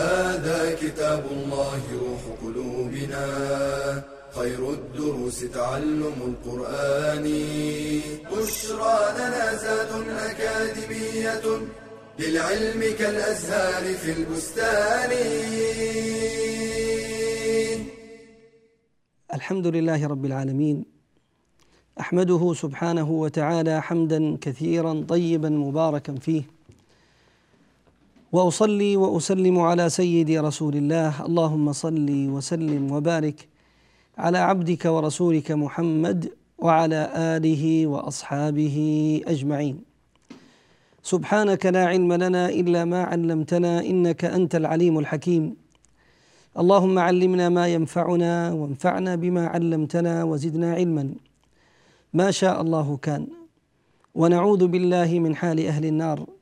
هذا كتاب الله روح قلوبنا. خير الدروس تعلم القرآن. بشرى لنا زاد أكاديمية للعلم كالأزهار في البستان. الحمد لله رب العالمين. أحمده سبحانه وتعالى حمدا كثيرا طيبا مباركا فيه. وأصلي وأسلم على سيدي رسول الله. اللهم صل وسلم وبارك على عبدك ورسولك محمد وعلى آله وأصحابه أجمعين. سبحانك لا علم لنا إلا ما علمتنا إنك أنت العليم الحكيم. اللهم علمنا ما ينفعنا وانفعنا بما علمتنا وزدنا علما. ما شاء الله كان. ونعوذ بالله من حال أهل النار.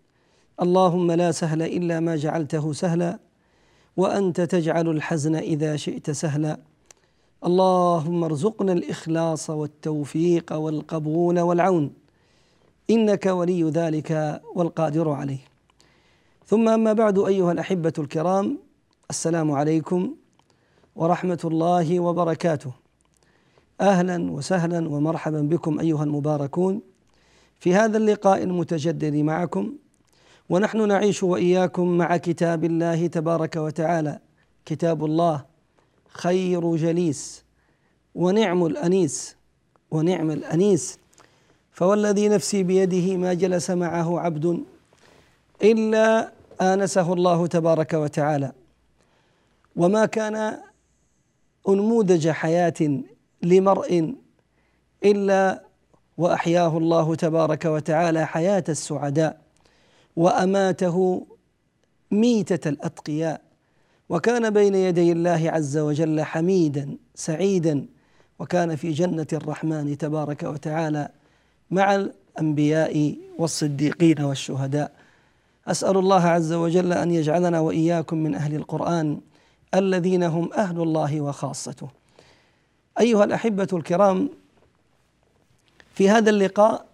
اللهم لا سهل إلا ما جعلته سهلا وأنت تجعل الحزن إذا شئت سهلا. اللهم ارزقنا الإخلاص والتوفيق والقبول والعون إنك ولي ذلك والقادر عليه. ثم أما بعد أيها الأحبة الكرام السلام عليكم ورحمة الله وبركاته. أهلا وسهلا ومرحبا بكم أيها المباركون في هذا اللقاء المتجدد معكم ونحن نعيش وإياكم مع كتاب الله تبارك وتعالى كتاب الله خير جليس ونعم الأنيس ونعم الأنيس. فوالذي نفسي بيده ما جلس معه عبد إلا آنسه الله تبارك وتعالى. وما كان أنموذج حياة لمرء إلا وأحياه الله تبارك وتعالى حياة السعداء. وأماته ميتة الأتقياء وكان بين يدي الله عز وجل حميدا سعيدا وكان في جنة الرحمن تبارك وتعالى مع الأنبياء والصديقين والشهداء. أسأل الله عز وجل أن يجعلنا وإياكم من أهل القرآن الذين هم أهل الله وخاصته. أيها الأحبة الكرام في هذا اللقاء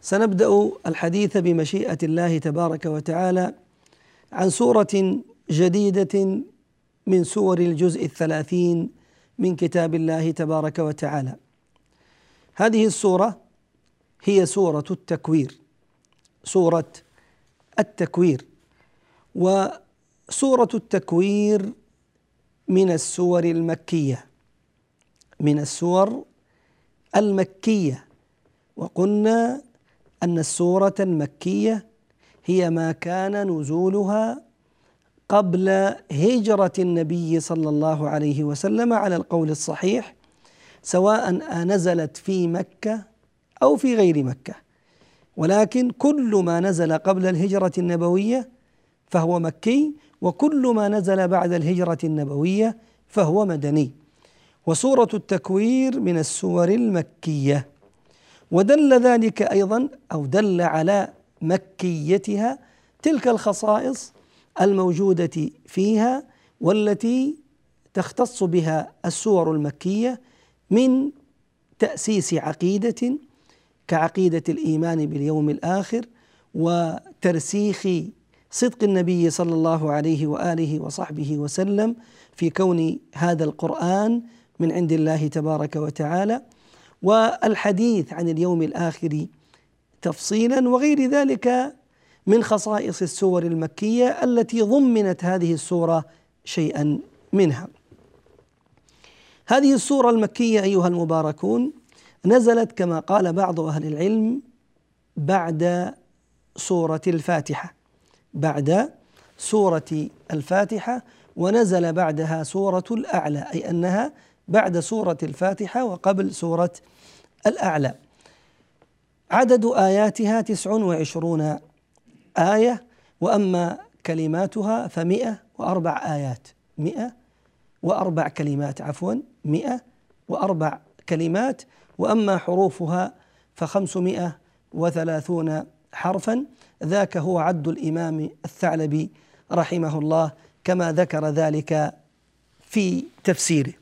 سنبدأ الحديث بمشيئة الله تبارك وتعالى عن سورة جديدة من سور الجزء الثلاثين من كتاب الله تبارك وتعالى. هذه السورة هي سورة التكوير سورة التكوير. وسورة التكوير من السور المكية من السور المكية. وقلنا أن السورة المكية هي ما كان نزولها قبل هجرة النبي صلى الله عليه وسلم على القول الصحيح سواء نزلت في مكة أو في غير مكة. ولكن كل ما نزل قبل الهجرة النبوية فهو مكي وكل ما نزل بعد الهجرة النبوية فهو مدني. وسورة التكوير من السور المكية. ودل ذلك أيضا أو دل على مكيتها تلك الخصائص الموجودة فيها والتي تختص بها السور المكية من تأسيس عقيدة كعقيدة الإيمان باليوم الآخر وترسيخ صدق النبي صلى الله عليه وآله وصحبه وسلم في كون هذا القرآن من عند الله تبارك وتعالى. والحديث عن اليوم الآخر تفصيلا وغير ذلك من خصائص السور المكية التي ضمنت هذه السورة شيئا منها. هذه السورة المكية أيها المباركون نزلت كما قال بعض أهل العلم بعد سورة الفاتحة بعد سورة الفاتحة ونزل بعدها سورة الأعلى أي أنها بعد سورة الفاتحة وقبل سورة الأعلى. عدد آياتها تسع وعشرون آية وأما كلماتها فمئة وأربع آيات. مئة وأربع كلمات عفوا. مئة وأربع كلمات وأما حروفها فخمسمائة وثلاثون حرفا. ذاك هو عد الإمام الثعلبي رحمه الله كما ذكر ذلك في تفسيره.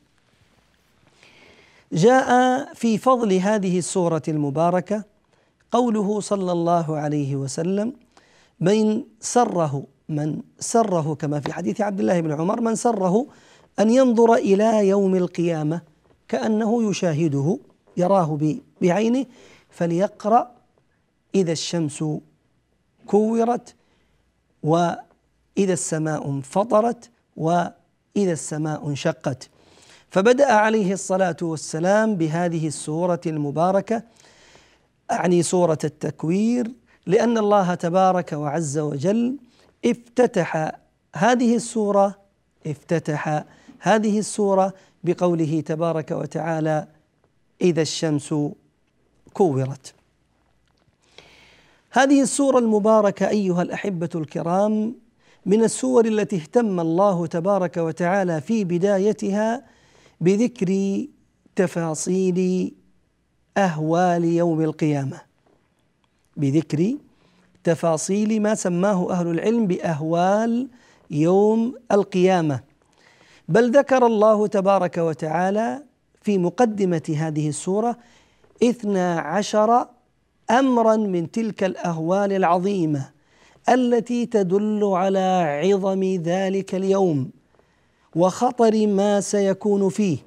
جاء في فضل هذه السورة المباركة قوله صلى الله عليه وسلم من سره من سره كما في حديث عبد الله بن عمر من سره أن ينظر إلى يوم القيامة كأنه يشاهده يراه بعينه فليقرأ إذا الشمس كورت وإذا السماء انفطرت وإذا السماء انشقت. فبدأ عليه الصلاة والسلام بهذه السورة المباركة أعني سورة التكوير لأن الله تبارك وعز وجل افتتح هذه السورة افتتح هذه السورة بقوله تبارك وتعالى إذا الشمس كورت هذه السورة المباركة أيها الأحبة الكرام من السور التي اهتم الله تبارك وتعالى في بدايتها بذكر تفاصيل أهوال يوم القيامة. بذكر تفاصيل ما سماه أهل العلم بأهوال يوم القيامة. بل ذكر الله تبارك وتعالى في مقدمة هذه السورة اثنا عشر أمرا من تلك الأهوال العظيمة التي تدل على عظم ذلك اليوم. وخطر ما سيكون فيه.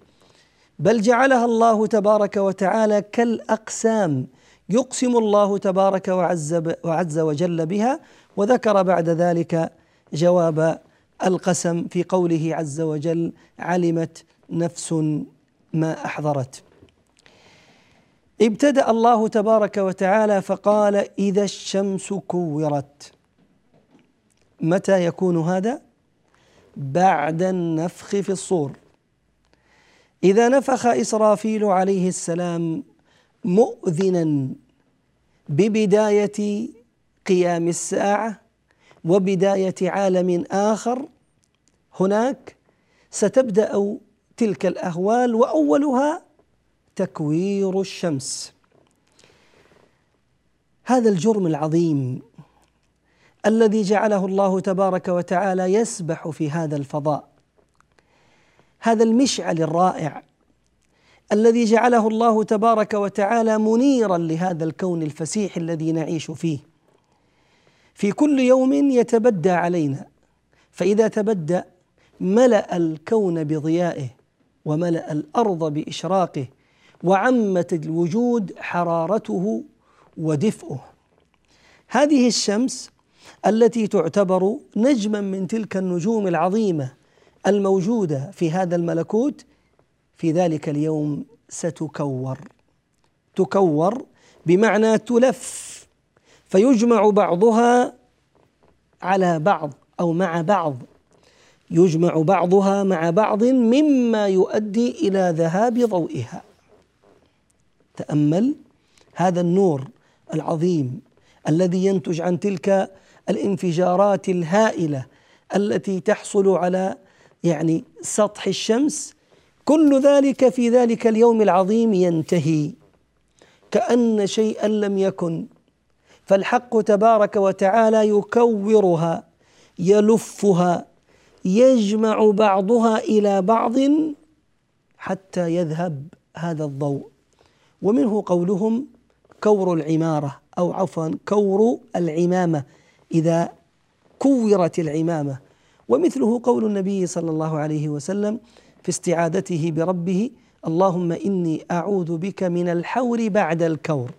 بل جعلها الله تبارك وتعالى كالأقسام يقسم الله تبارك وعز, وعز وجل بها وذكر بعد ذلك جواب القسم في قوله عز وجل علمت نفس ما أحضرت. ابتدأ الله تبارك وتعالى فقال إذا الشمس كورت. متى يكون هذا؟ بعد النفخ في الصور. إذا نفخ إسرافيل عليه السلام مؤذنا ببداية قيام الساعة وبداية عالم آخر هناك ستبدأ تلك الأهوال وأولها تكوير الشمس. هذا الجرم العظيم الذي جعله الله تبارك وتعالى يسبح في هذا الفضاء. هذا المشعل الرائع الذي جعله الله تبارك وتعالى منيرا لهذا الكون الفسيح الذي نعيش فيه. في كل يوم يتبدى علينا فإذا تبدى ملأ الكون بضيائه وملأ الأرض بإشراقه وعمت الوجود حرارته ودفئه. هذه الشمس التي تعتبر نجما من تلك النجوم العظيمة الموجودة في هذا الملكوت في ذلك اليوم ستكور. تكور بمعنى تلف فيجمع بعضها على بعض أو مع بعض. يجمع بعضها مع بعض مما يؤدي إلى ذهاب ضوئها. تأمل هذا النور العظيم الذي ينتج عن تلك الانفجارات الهائلة التي تحصل على يعني سطح الشمس كل ذلك في ذلك اليوم العظيم ينتهي. كأن شيئا لم يكن. فالحق تبارك وتعالى يكورها يلفها يجمع بعضها إلى بعض حتى يذهب هذا الضوء. ومنه قولهم كور العمارة أو عفوا كور العمامة. إذا كورت العمامة. ومثله قول النبي صلى الله عليه وسلم في استعادته بربه اللهم إني أعوذ بك من الحور بعد الكور.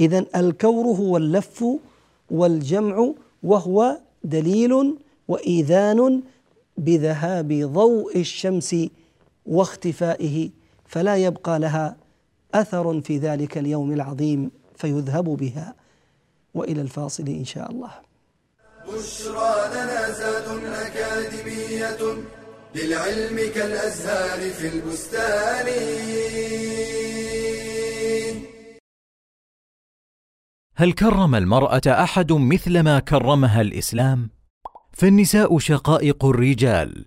اذا الكور هو اللف والجمع وهو دليل وإيذان بذهاب ضوء الشمس واختفائه فلا يبقى لها أثر في ذلك اليوم العظيم فيذهب بها. وإلى الفاصل إن شاء الله. بشرى لنا زاد أكاديمية للعلم كالأزهار في البستان. هل كرم المرأة أحد مثل ما كرمها الإسلام؟ فالنساء شقائق الرجال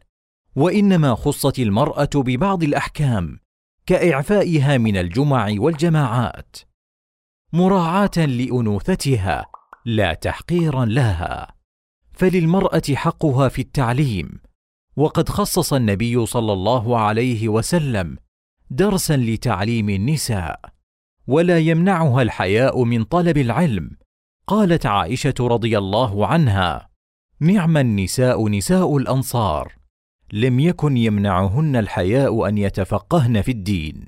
وإنما خصت المرأة ببعض الأحكام كإعفائها من الجمع والجماعات مراعاة لأنوثتها لا تحقيرا لها. فللمرأة حقها في التعليم. وقد خصص النبي صلى الله عليه وسلم درسا لتعليم النساء. ولا يمنعها الحياء من طلب العلم. قالت عائشة رضي الله عنها نعم النساء نساء الأنصار. لم يكن يمنعهن الحياء أن يتفقهن في الدين.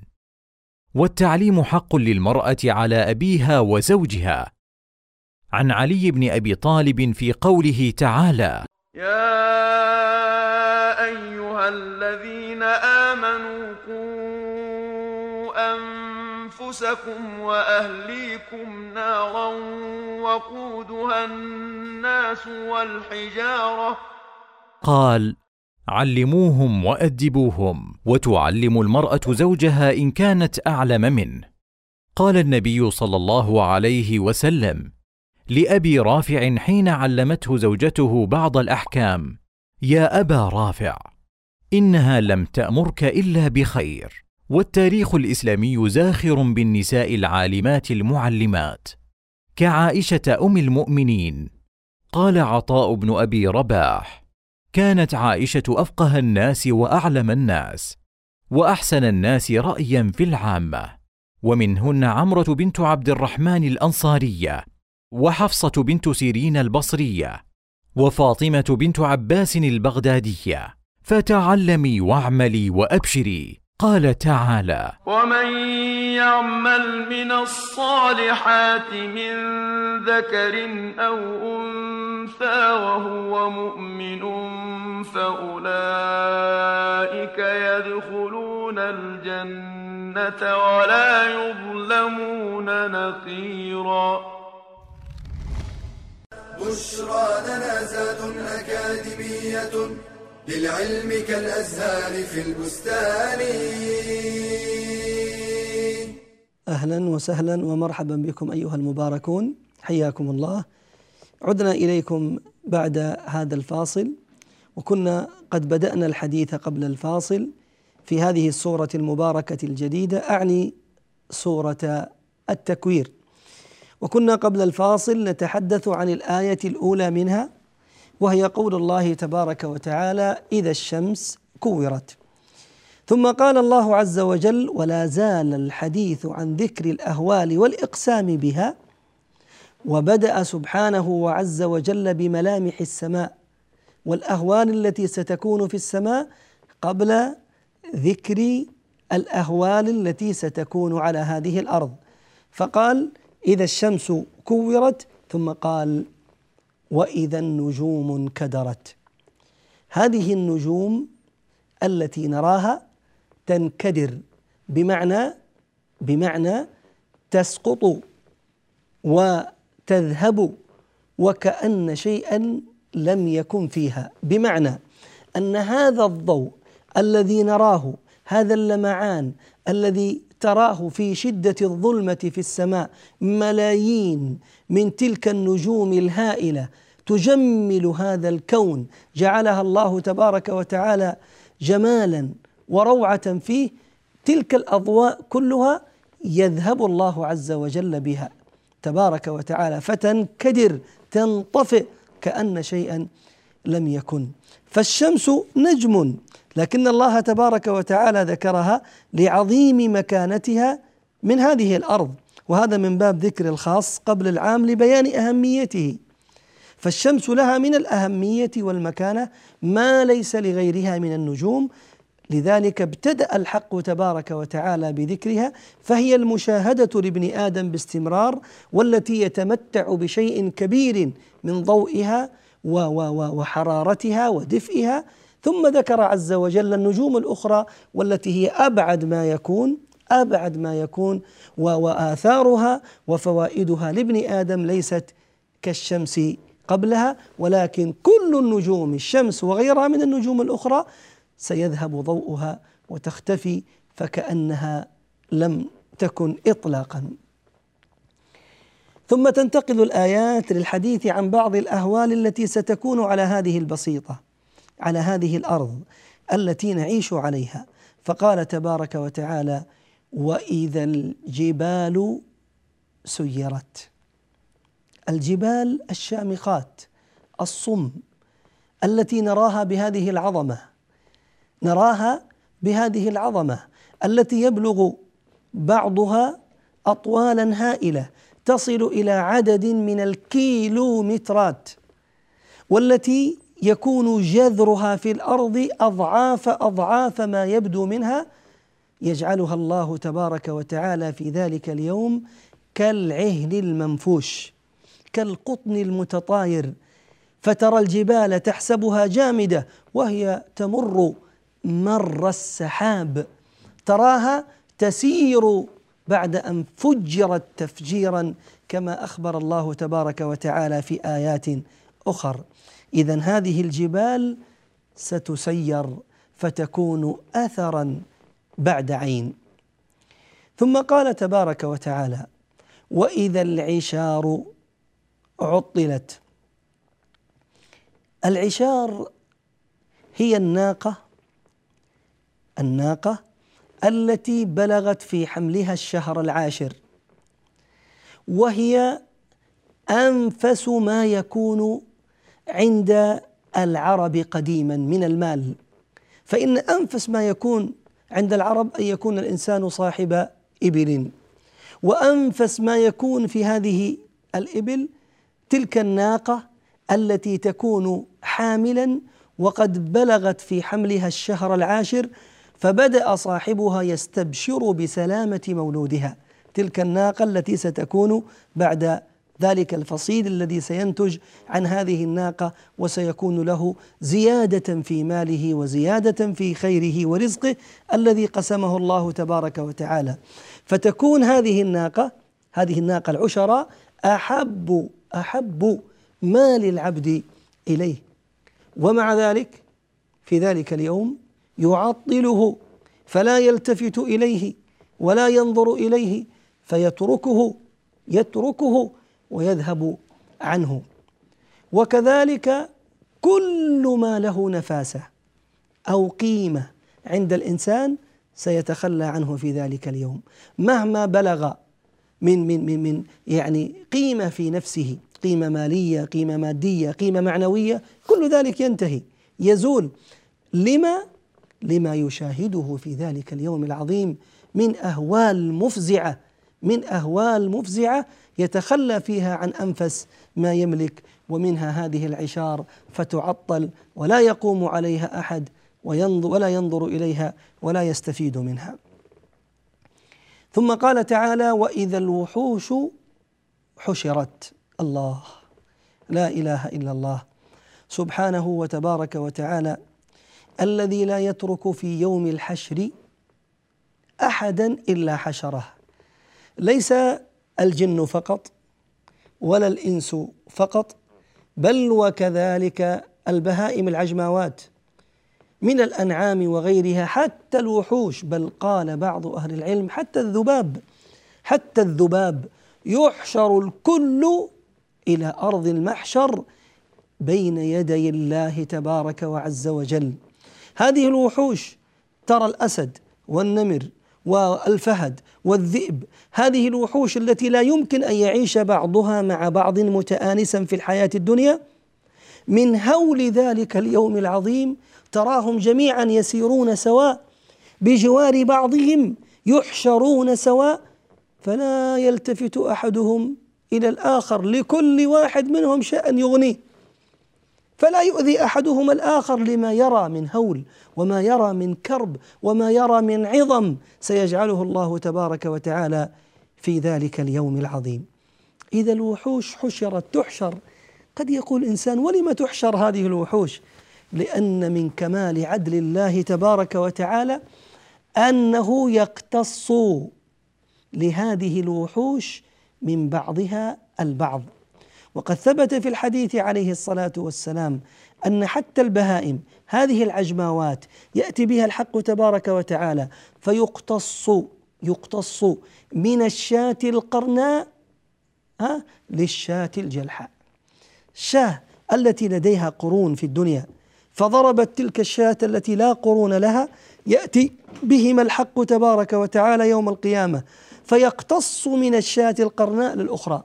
والتعليم حق للمرأة على أبيها وزوجها. عن علي بن أبي طالب في قوله تعالى يا أيها الذين آمنوا قوا أنفسكم وأهليكم نارا وقودها الناس والحجارة. قال علموهم وأدبوهم وتعلم المرأة زوجها إن كانت أعلم منه. قال النبي صلى الله عليه وسلم لأبي رافع حين علمته زوجته بعض الأحكام. يا أبا رافع إنها لم تأمرك إلا بخير. والتاريخ الإسلامي زاخر بالنساء العالمات المعلمات. كعائشة أم المؤمنين. قال عطاء بن أبي رباح كانت عائشة أفقه الناس وأعلم الناس وأحسن الناس رايا في العامة. ومنهن عمرة بنت عبد الرحمن الأنصارية. وحفصة بنت سيرين البصرية وفاطمة بنت عباس البغدادية فتعلمي واعملي وأبشري قال تعالى ومن يعمل من الصالحات من ذكر أو انثى وهو مؤمن فاولئك يدخلون الجنه ولا يظلمون نقيرا بشرى لنا زاد أكاديمية للعلم كالأزهار في البستان. أهلا وسهلا ومرحبا بكم أيها المباركون. حياكم الله. عدنا إليكم بعد هذا الفاصل وكنا قد بدأنا الحديث قبل الفاصل في هذه السورة المباركة الجديدة. أعني سورة التكوير. وكنا قبل الفاصل نتحدث عن الآية الأولى منها وهي قول الله تبارك وتعالى إذا الشمس كورت. ثم قال الله عز وجل ولا زال الحديث عن ذكر الأهوال والإقسام بها. وبدأ سبحانه وعز وجل بملامح السماء والأهوال التي ستكون في السماء قبل ذكر الأهوال التي ستكون على هذه الأرض. فقال إذا الشمس كورت ثم قال وإذا النجوم انكدرت. هذه النجوم التي نراها تنكدر بمعنى بمعنى تسقط وتذهب وكأن شيئا لم يكن فيها. بمعنى أن هذا الضوء الذي نراه هذا اللمعان الذي تراه في شدة الظلمة في السماء ملايين من تلك النجوم الهائلة تجمل هذا الكون. جعلها الله تبارك وتعالى جمالا وروعة فيه. تلك الأضواء كلها يذهب الله عز وجل بها تبارك وتعالى. فتنكدر تنطفئ كأن شيئا لم يكن. فالشمس نجم لكن الله تبارك وتعالى ذكرها لعظيم مكانتها من هذه الأرض وهذا من باب ذكر الخاص قبل العام لبيان أهميته. فالشمس لها من الأهمية والمكانة ما ليس لغيرها من النجوم لذلك ابتدأ الحق تبارك وتعالى بذكرها فهي المشاهدة لابن آدم باستمرار والتي يتمتع بشيء كبير من ضوئها وحرارتها ودفئها ثم ذكر عز وجل النجوم الأخرى والتي هي أبعد ما يكون أبعد ما يكون وآثارها وفوائدها لابن آدم ليست كالشمس قبلها ولكن كل النجوم الشمس وغيرها من النجوم الأخرى سيذهب ضوءها وتختفي فكأنها لم تكن اطلاقا. ثم تنتقل الآيات للحديث عن بعض الأهوال التي ستكون على هذه البسيطة على هذه الأرض التي نعيش عليها. فقال تبارك وتعالى واذا الجبال سيرت. الجبال الشامخات الصم التي نراها بهذه العظمة نراها بهذه العظمة التي يبلغ بعضها اطوالا هائلة تصل إلى عدد من الكيلومترات والتي يكون جذرها في الأرض أضعاف أضعاف ما يبدو منها. يجعلها الله تبارك وتعالى في ذلك اليوم كالعهن المنفوش كالقطن المتطاير. فترى الجبال تحسبها جامدة وهي تمر مر السحاب. تراها تسير بعد أن فجرت تفجيرا كما أخبر الله تبارك وتعالى في آيات أخر. اذا هذه الجبال ستسير فتكون اثرا بعد عين. ثم قال تبارك وتعالى وإذا العشار عطلت. العشار هي الناقة الناقة التي بلغت في حملها الشهر العاشر وهي أنفس ما يكون عند العرب قديما من المال. فإن أنفس ما يكون عند العرب أن يكون الإنسان صاحب إبل وأنفس ما يكون في هذه الإبل تلك الناقة التي تكون حاملا وقد بلغت في حملها الشهر العاشر فبدأ صاحبها يستبشر بسلامة مولودها. تلك الناقة التي ستكون بعد ذلك الفصيل الذي سينتج عن هذه الناقة وسيكون له زيادة في ماله وزيادة في خيره ورزقه الذي قسمه الله تبارك وتعالى. فتكون هذه الناقة هذه الناقة العشراء أحب أحب ما للعبد إليه. ومع ذلك في ذلك اليوم يعطله فلا يلتفت إليه ولا ينظر إليه فيتركه يتركه ويذهب عنه. وكذلك كل ما له نفاسة أو قيمة عند الإنسان سيتخلى عنه في ذلك اليوم. مهما بلغ من من من من يعني قيمة في نفسه قيمة مالية قيمة مادية قيمة معنوية كل ذلك ينتهي. يزول. لما لما يشاهده في ذلك اليوم العظيم من أهوال مفزعة من أهوال مفزعة يتخلى فيها عن أنفس ما يملك ومنها هذه العشار فتعطل ولا يقوم عليها أحد وينظر ولا ينظر إليها ولا يستفيد منها. ثم قال تعالى: وإذا الوحوش حشرت. الله. لا إله إلا الله. سبحانه وتبارك وتعالى الذي لا يترك في يوم الحشر أحدا إلا حشره. ليس الجن فقط ولا الإنس فقط بل وكذلك البهائم العجماوات من الأنعام وغيرها حتى الوحوش. بل قال بعض أهل العلم حتى الذباب حتى الذباب يحشر الكل إلى أرض المحشر بين يدي الله تبارك وعز وجل. هذه الوحوش ترى الأسد والنمر والفهد والذئب هذه الوحوش التي لا يمكن أن يعيش بعضها مع بعض متانسا في الحياة الدنيا. من هول ذلك اليوم العظيم تراهم جميعا يسيرون سواء بجوار بعضهم يحشرون سواء فلا يلتفت أحدهم إلى الآخر لكل واحد منهم شأن يغنيه. فلا يؤذي أحدهما الآخر لما يرى من هول وما يرى من كرب وما يرى من عظم. سيجعله الله تبارك وتعالى في ذلك اليوم العظيم. إذا الوحوش حشرت تحشر. قد يقول الانسان ولم تحشر هذه الوحوش؟ لأن من كمال عدل الله تبارك وتعالى أنه يقتص لهذه الوحوش من بعضها البعض. وقد ثبت في الحديث عليه الصلاة والسلام أن حتى البهائم هذه العجماوات يأتي بها الحق تبارك وتعالى فيقتص يقتص من الشاة القرناء ها للشاة الجلحاء. الشاة التي لديها قرون في الدنيا فضربت تلك الشاة التي لا قرون لها يأتي بهما الحق تبارك وتعالى يوم القيامة فيقتص من الشاة القرناء للأخرى.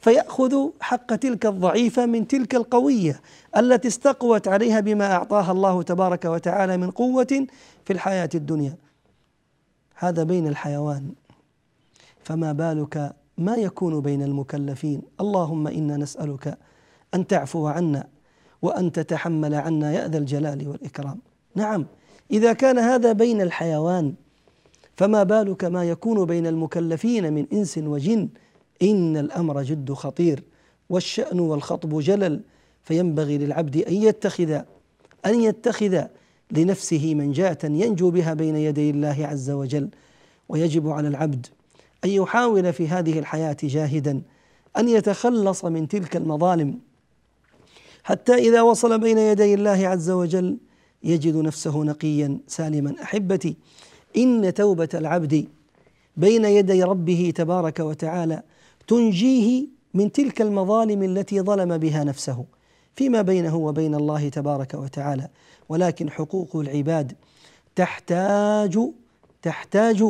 فيأخذ حق تلك الضعيفة من تلك القوية التي استقوت عليها بما أعطاها الله تبارك وتعالى من قوة في الحياة الدنيا. هذا بين الحيوان. فما بالك ما يكون بين المكلفين؟ اللهم إنا نسألك أن تعفو عنا وأن تتحمل عنا يا ذا الجلال والإكرام. نعم إذا كان هذا بين الحيوان فما بالك ما يكون بين المكلفين من إنس وجن إن الأمر جد خطير والشأن والخطب جلل فينبغي للعبد أن يتخذ أن يتخذ لنفسه منجاة ينجو بها بين يدي الله عز وجل. ويجب على العبد أن يحاول في هذه الحياة جاهدا أن يتخلص من تلك المظالم. حتى إذا وصل بين يدي الله عز وجل يجد نفسه نقيا سالما. أحبتي إن توبة العبد بين يدي ربه تبارك وتعالى تنجيه من تلك المظالم التي ظلم بها نفسه فيما بينه وبين الله تبارك وتعالى. ولكن حقوق العباد تحتاج تحتاج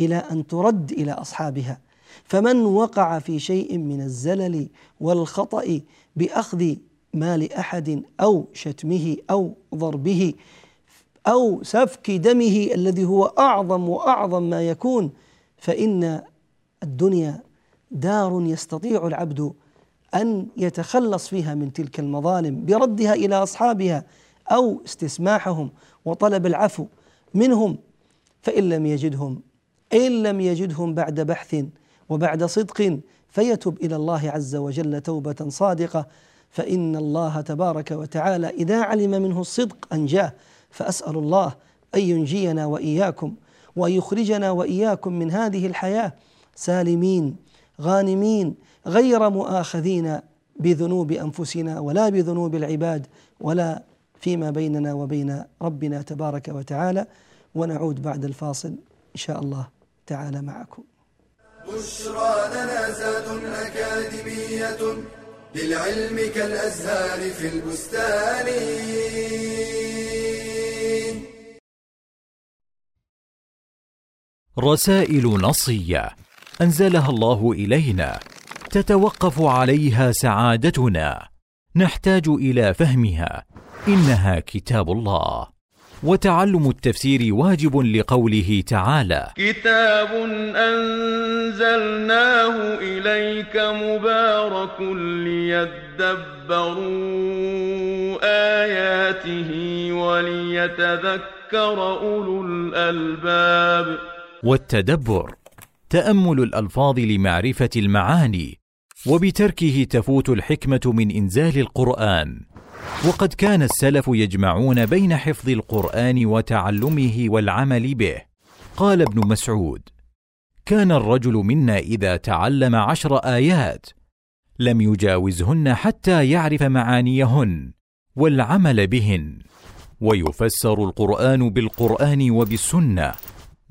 إلى أن ترد إلى أصحابها. فمن وقع في شيء من الزلل والخطأ بأخذ مال أحد أو شتمه أو ضربه أو سفك دمه الذي هو أعظم وأعظم ما يكون فإن الدنيا دار يستطيع العبد أن يتخلص فيها من تلك المظالم بردها إلى أصحابها أو استسماحهم وطلب العفو منهم فإن لم يجدهم إن لم يجدهم بعد بحث وبعد صدق فيتب إلى الله عز وجل توبة صادقة. فإن الله تبارك وتعالى إذا علم منه الصدق أنجاه. فأسأل الله أن ينجينا وإياكم ويخرجنا وإياكم من هذه الحياة سالمين. غانمين غير مؤاخذين بذنوب أنفسنا ولا بذنوب العباد ولا فيما بيننا وبين ربنا تبارك وتعالى. ونعود بعد الفاصل إن شاء الله تعالى معكم. بشرى لنا زاد أكاديمية للعلم كالأزهار في البستان. رسائل نصية. أنزلها الله إلينا تتوقف عليها سعادتنا. نحتاج إلى فهمها. إنها كتاب الله. وتعلم التفسير واجب لقوله تعالى كتاب أنزلناه إليك مبارك ليدبروا آياته وليتذكر أولو الألباب. والتدبر. تأمل الألفاظ لمعرفة المعاني وبتركه تفوت الحكمة من إنزال القرآن. وقد كان السلف يجمعون بين حفظ القرآن وتعلمه والعمل به. قال ابن مسعود كان الرجل منا إذا تعلم عشر آيات لم يجاوزهن حتى يعرف معانيهن والعمل بهن ويفسر القرآن بالقرآن وبالسنة.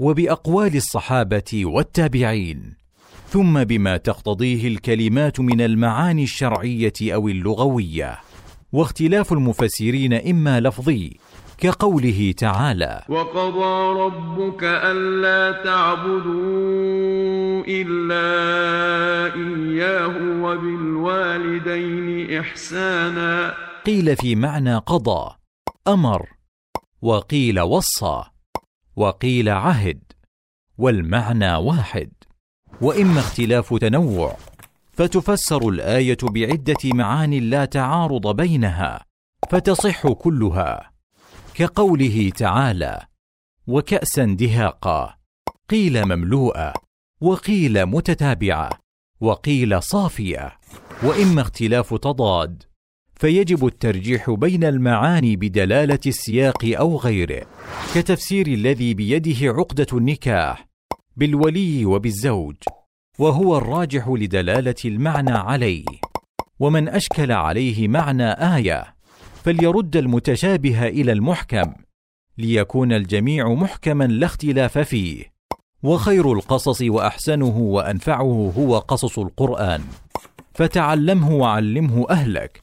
وبأقوال الصحابة والتابعين. ثم بما تقتضيه الكلمات من المعاني الشرعية أو اللغوية. واختلاف المفسرين إما لفظي كقوله تعالى وقضى ربك ألا تعبدوا إلا إياه وبالوالدين إحسانا. قيل في معنى قضى أمر وقيل وصى. وقيل عهد والمعنى واحد. وإما اختلاف تنوع فتفسر الآية بعدة معان لا تعارض بينها فتصح كلها. كقوله تعالى وكاسا دهاقا قيل مملوءه وقيل متتابعه وقيل صافيه وإما اختلاف تضاد فيجب الترجيح بين المعاني بدلالة السياق أو غيره. كتفسير الذي بيده عقدة النكاح بالولي وبالزوج وهو الراجح لدلالة المعنى عليه. ومن أشكل عليه معنى آية فليرد المتشابه إلى المحكم ليكون الجميع محكما لا اختلاف فيه. وخير القصص وأحسنه وأنفعه هو قصص القرآن. فتعلمه وعلمه أهلك.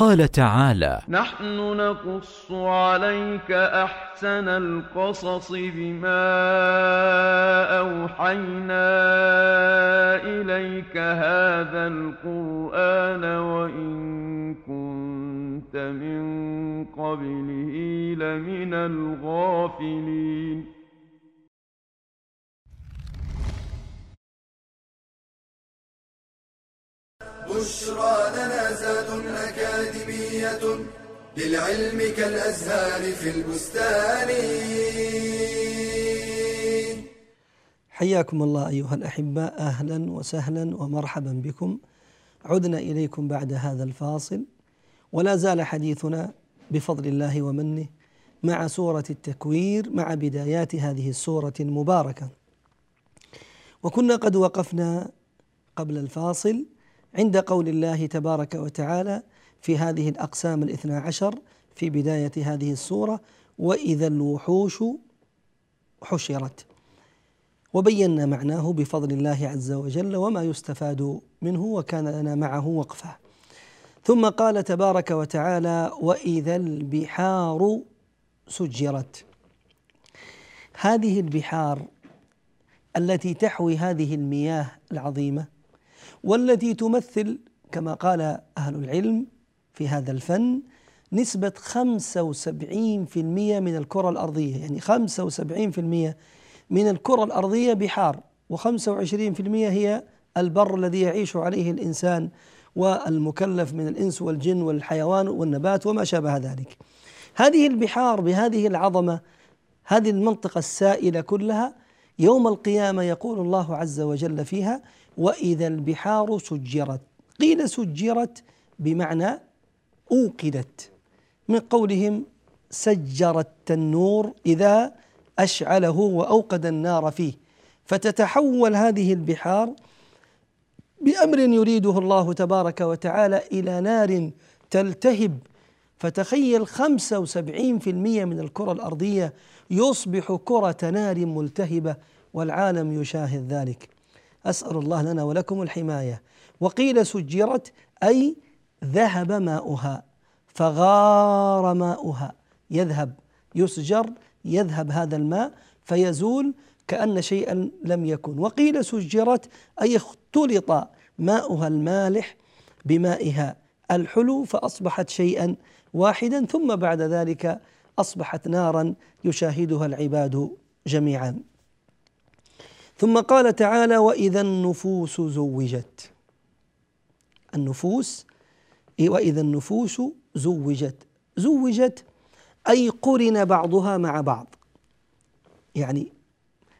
قال تعالى نحن نقص عليك أحسن القصص بما أوحينا إليك هذا القرآن وإن كنت من قبله لمن الغافلين. بشرى لنا زاد أكاديمية للعلم كالأزهار في البستان. حياكم الله أيها الأحباء أهلا وسهلا ومرحبا بكم. عدنا إليكم بعد هذا الفاصل. ولا زال حديثنا بفضل الله ومنه مع سورة التكوير مع بدايات هذه السورة المباركة. وكنا قد وقفنا قبل الفاصل عند قول الله تبارك وتعالى في هذه الأقسام الاثنى عشر في بداية هذه السورة وإذا الوحوش حشرت. وبينا معناه بفضل الله عز وجل وما يستفاد منه وكان لنا معه وقفة. ثم قال تبارك وتعالى وإذا البحار سجرت. هذه البحار التي تحوي هذه المياه العظيمة والتي تمثل كما قال أهل العلم في هذا الفن نسبة 75% من الكرة الأرضية يعني 75% من الكرة الأرضية بحار و25% هي البر الذي يعيش عليه الإنسان والمكلف من الإنس والجن والحيوان والنبات وما شابه ذلك. هذه البحار بهذه العظمة هذه المنطقة السائلة كلها يوم القيامة يقول الله عز وجل فيها وإذا البحار سجرت. قيل سجرت بمعنى أوقدت. من قولهم سجر التنور إذا أشعله وأوقد النار فيه. فتتحول هذه البحار بأمر يريده الله تبارك وتعالى إلى نار تلتهب. فتخيل 75% من الكرة الأرضية يصبح كرة نار ملتهبة والعالم يشاهد ذلك. أسأل الله لنا ولكم الحماية. وقيل سجرت أي ذهب ماؤها فغار ماؤها. يذهب يسجر يذهب هذا الماء فيزول كأن شيئا لم يكن. وقيل سجرت أي اختلط ماؤها المالح بمائها. الحلو فأصبحت شيئا واحدا ثم بعد ذلك أصبحت نارا يشاهدها العباد جميعا. ثم قال تعالى وإذا النفوس زوجت. النفوس وإذا النفوس زوجت. زوجت أي قرن بعضها مع بعض. يعني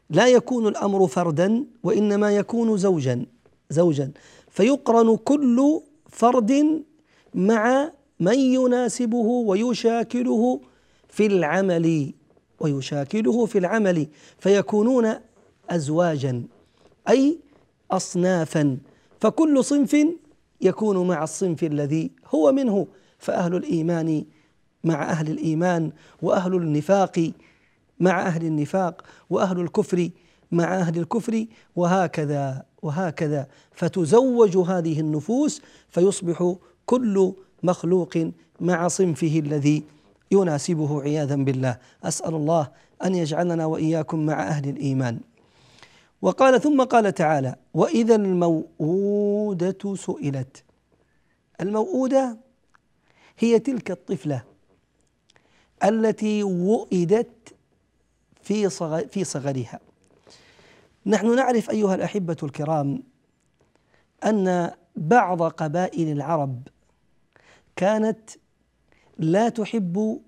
لا يكون الأمر فردا وإنما يكون زوجا زوجا. فيقرن كل فرد مع من يناسبه ويشاكله في العمل ويشاكله في العمل. فيكونون ازواجا أي اصنافا. فكل صنف يكون مع الصنف الذي هو منه فأهل الإيمان مع أهل الإيمان وأهل النفاق مع أهل النفاق وأهل الكفر مع أهل الكفر وهكذا وهكذا. فتزوج هذه النفوس فيصبح كل مخلوق مع صنفه الذي يناسبه عياذا بالله. أسأل الله أن يجعلنا وإياكم مع أهل الإيمان. وقال ثم قال تعالى وإذا الموءودة سئلت. الموءودة هي تلك الطفلة التي وئدت في صغر في صغرها. نحن نعرف أيها الأحبة الكرام أن بعض قبائل العرب كانت لا تحب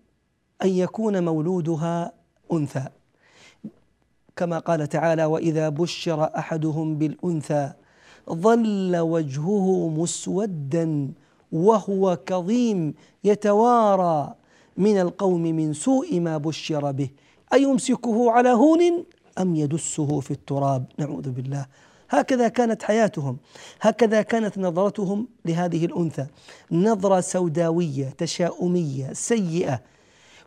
أن يكون مولودها أنثى. كما قال تعالى واذا بشر احدهم بالانثى ظل وجهه مسودا وهو كظيم يتوارى من القوم من سوء ما بشر به ايمسكه على هون ام يدسه في التراب؟ نعوذ بالله. هكذا كانت حياتهم هكذا كانت نظرتهم لهذه الأنثى. نظرة سوداوية تشاؤمية سيئة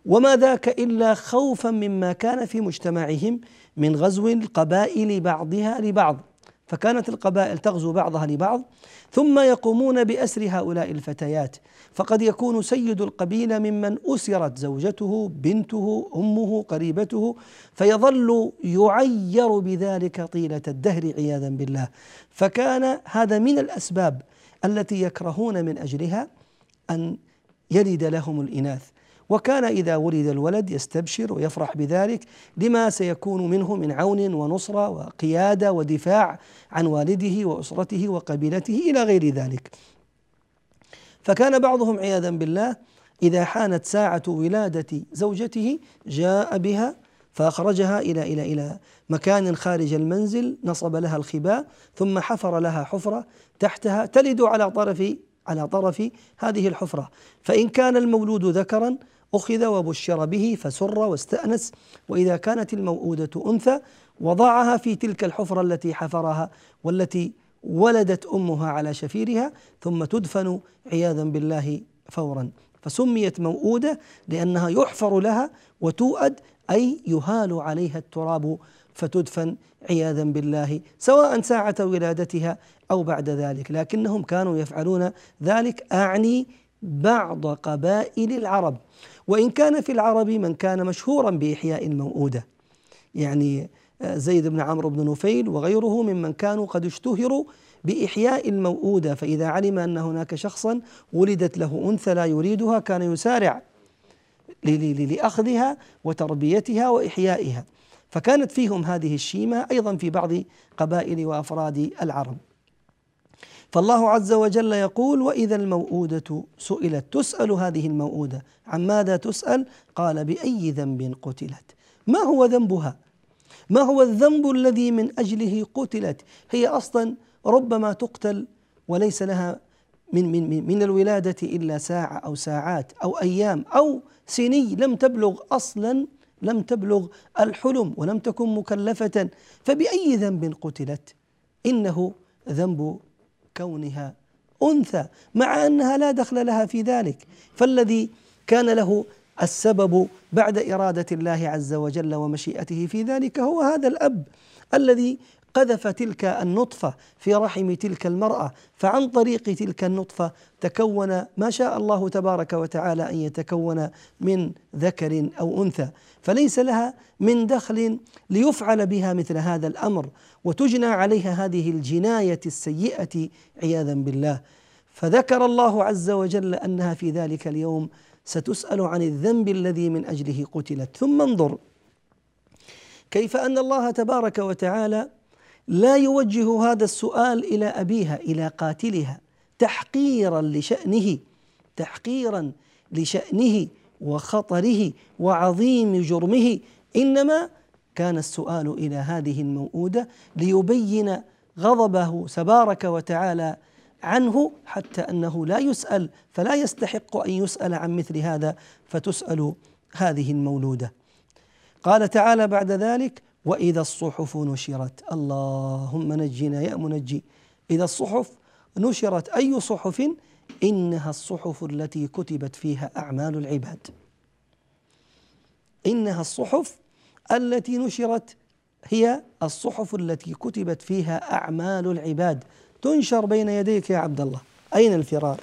وما ذاك إلا خوفا مما كان في مجتمعهم من غزو القبائل بعضها لبعض فكانت القبائل تغزو بعضها لبعض ثم يقومون بأسر هؤلاء الفتيات. فقد يكون سيد القبيلة ممن أسرت زوجته بنته أمه قريبته فيظل يعير بذلك طيلة الدهر عياذا بالله. فكان هذا من الأسباب التي يكرهون من أجلها أن يلد لهم الإناث. وكان إذا ولد الولد يستبشر ويفرح بذلك لما سيكون منه من عون ونصرة وقيادة ودفاع عن والده وأسرته وقبيلته إلى غير ذلك. فكان بعضهم عياذا بالله إذا حانت ساعة ولادة زوجته جاء بها فأخرجها إلى إلى إلى مكان خارج المنزل نصب لها الخباء ثم حفر لها حفرة تحتها تلد على طرف على طرف هذه الحفرة. فإن كان المولود ذكرا أخذ وبشر به فسر واستأنس وإذا كانت الموؤودة أنثى وضعها في تلك الحفرة التي حفرها والتي ولدت أمها على شفيرها ثم تدفن عياذا بالله فورا. فسميت موؤودة لأنها يحفر لها وتوأد أي يهال عليها التراب فتدفن عياذا بالله سواء ساعة ولادتها أو بعد ذلك. لكنهم كانوا يفعلون ذلك أعني بعض قبائل العرب. وإن كان في العرب من كان مشهورا بإحياء الموؤودة. يعني آه، زيد بن عمرو بن نفيل وغيره ممن كانوا قد اشتهروا بإحياء الموؤودة. فإذا علم أن هناك شخصا ولدت له أنثى لا يريدها كان يسارع لأخذها وتربيتها وإحيائها. فكانت فيهم هذه الشيمة أيضا في بعض قبائل وأفراد العرب. فالله عز وجل يقول وإذا الموءودة سئلت تسأل هذه الموءودة عن ماذا تسأل؟ قال بأي ذنب قتلت. ما هو ذنبها؟ ما هو الذنب الذي من أجله قتلت؟ هي أصلا ربما تقتل وليس لها من من من الولادة إلا ساعة أو ساعات أو أيام أو سني لم تبلغ أصلا لم تبلغ الحلم ولم تكن مكلفة. فبأي ذنب قتلت؟ إنه ذنب كونها أنثى مع أنها لا دخل لها في ذلك. فالذي كان له السبب بعد إرادة الله عز وجل ومشيئته في ذلك هو هذا الأب الذي قذف تلك النطفة في رحم تلك المرأة فعن طريق تلك النطفة تكون ما شاء الله تبارك وتعالى أن يتكون من ذكر أو أنثى. فليس لها من دخل ليفعل بها مثل هذا الأمر وتجنى عليها هذه الجناية السيئة عياذا بالله. فذكر الله عز وجل أنها في ذلك اليوم ستسأل عن الذنب الذي من أجله قتلت. ثم انظر كيف أن الله تبارك وتعالى لا يوجه هذا السؤال إلى أبيها إلى قاتلها تحقيرا لشأنه تحقيرا لشأنه وخطره وعظيم جرمه. إنما كان السؤال إلى هذه الموءوده ليبين غضبه تبارك وتعالى عنه حتى أنه لا يسأل فلا يستحق أن يسأل عن مثل هذا فتسأل هذه المولودة. قال تعالى بعد ذلك وإذا الصحف نشرت. اللهم نجنا يا منجي. إذا الصحف نشرت أي صحف؟ إنها الصحف التي كتبت فيها أعمال العباد. إنها الصحف التي نشرت. هي الصحف التي كتبت فيها أعمال العباد. تنشر بين يديك يا عبد الله. أين الفرار؟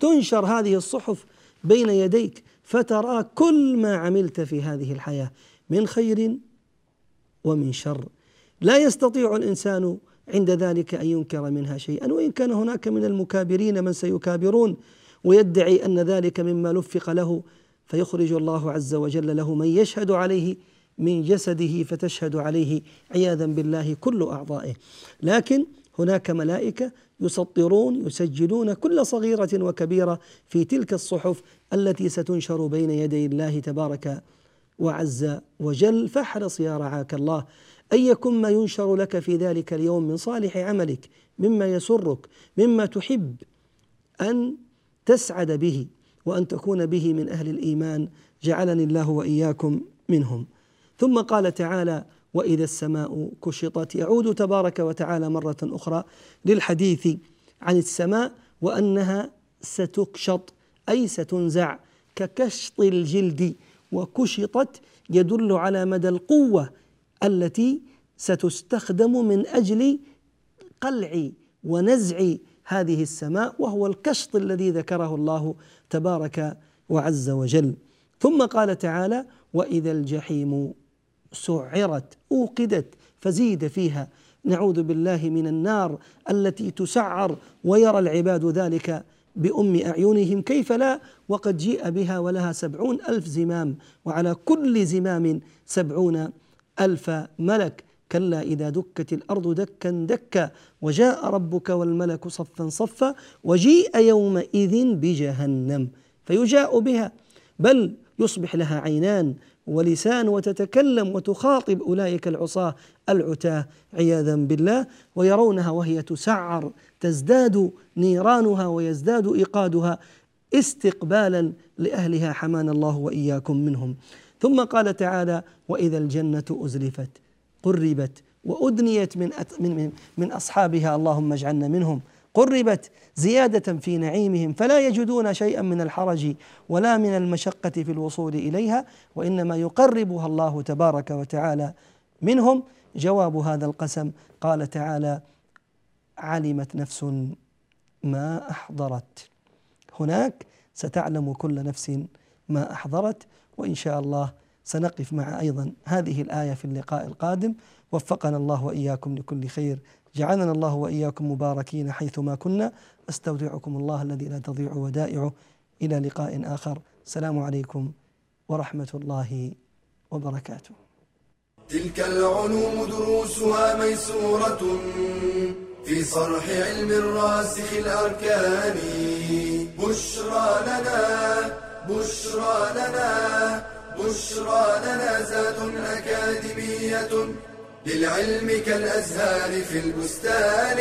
تنشر هذه الصحف بين يديك فترى كل ما عملت في هذه الحياة. من خير ومن شر. لا يستطيع الإنسان عند ذلك أن ينكر منها شيئا وإن كان هناك من المكابرين من سيكابرون ويدعي أن ذلك مما لفق له فيخرج الله عز وجل له من يشهد عليه من جسده فتشهد عليه عياذا بالله كل أعضائه. لكن هناك ملائكة يسطرون يسجلون كل صغيرة وكبيرة في تلك الصحف التي ستنشر بين يدي الله تبارك وعز وجل فاحرص يا رعاك الله. أن يكن ما ينشر لك في ذلك اليوم من صالح عملك مما يسرك مما تحب أن تسعد به وأن تكون به من أهل الإيمان جعلني الله وإياكم منهم. ثم قال تعالى وإذا السماء كشطت. يعود تبارك وتعالى مرة أخرى للحديث عن السماء وأنها ستكشط أي ستنزع ككشط الجلد. وكشطت يدل على مدى القوة التي ستستخدم من أجل قلع ونزع هذه السماء وهو الكشط الذي ذكره الله تبارك وعز وجل. ثم قال تعالى وإذا الجحيم سعرت أوقدت فزيد فيها. نعوذ بالله من النار التي تسعر ويرى العباد ذلك بأم أعينهم كيف لا؟ وقد جيء بها ولها سبعون ألف زمام وعلى كل زمام سبعون ألف ملك. كلا إذا دكت الأرض دكا دكا وجاء ربك والملك صفا صفا وجيء يومئذ بجهنم فيجاء بها. بل يصبح لها عينان ولسان وتتكلم وتخاطب أولئك العصاة العتاة عياذا بالله ويرونها وهي تسعر تزداد نيرانها ويزداد إيقادها استقبالا لأهلها حمانا الله وإياكم منهم. ثم قال تعالى وإذا الجنة أزلفت قربت وأدنيت من من من أصحابها اللهم اجعلنا منهم. قربت زيادة في نعيمهم فلا يجدون شيئا من الحرج ولا من المشقة في الوصول إليها وإنما يقربها الله تبارك وتعالى منهم. جواب هذا القسم قال تعالى علمت نفس ما أحضرت. هناك ستعلم كل نفس ما أحضرت وإن شاء الله سنقف مع أيضا هذه الآية في اللقاء القادم. وفقنا الله وإياكم لكل خير. جعلنا الله وإياكم مباركين حيثما كنا. أستودعكم الله الذي لا تضيع ودائعه. إلى لقاء آخر. السلام عليكم ورحمة الله وبركاته. تلك العلوم دروسها ميسورة. في صرح علم الراسخ الأركان. بشرى لنا بشرى لنا بشرى لنا زاد أكاديمية للعلم كالأزهار في البستان.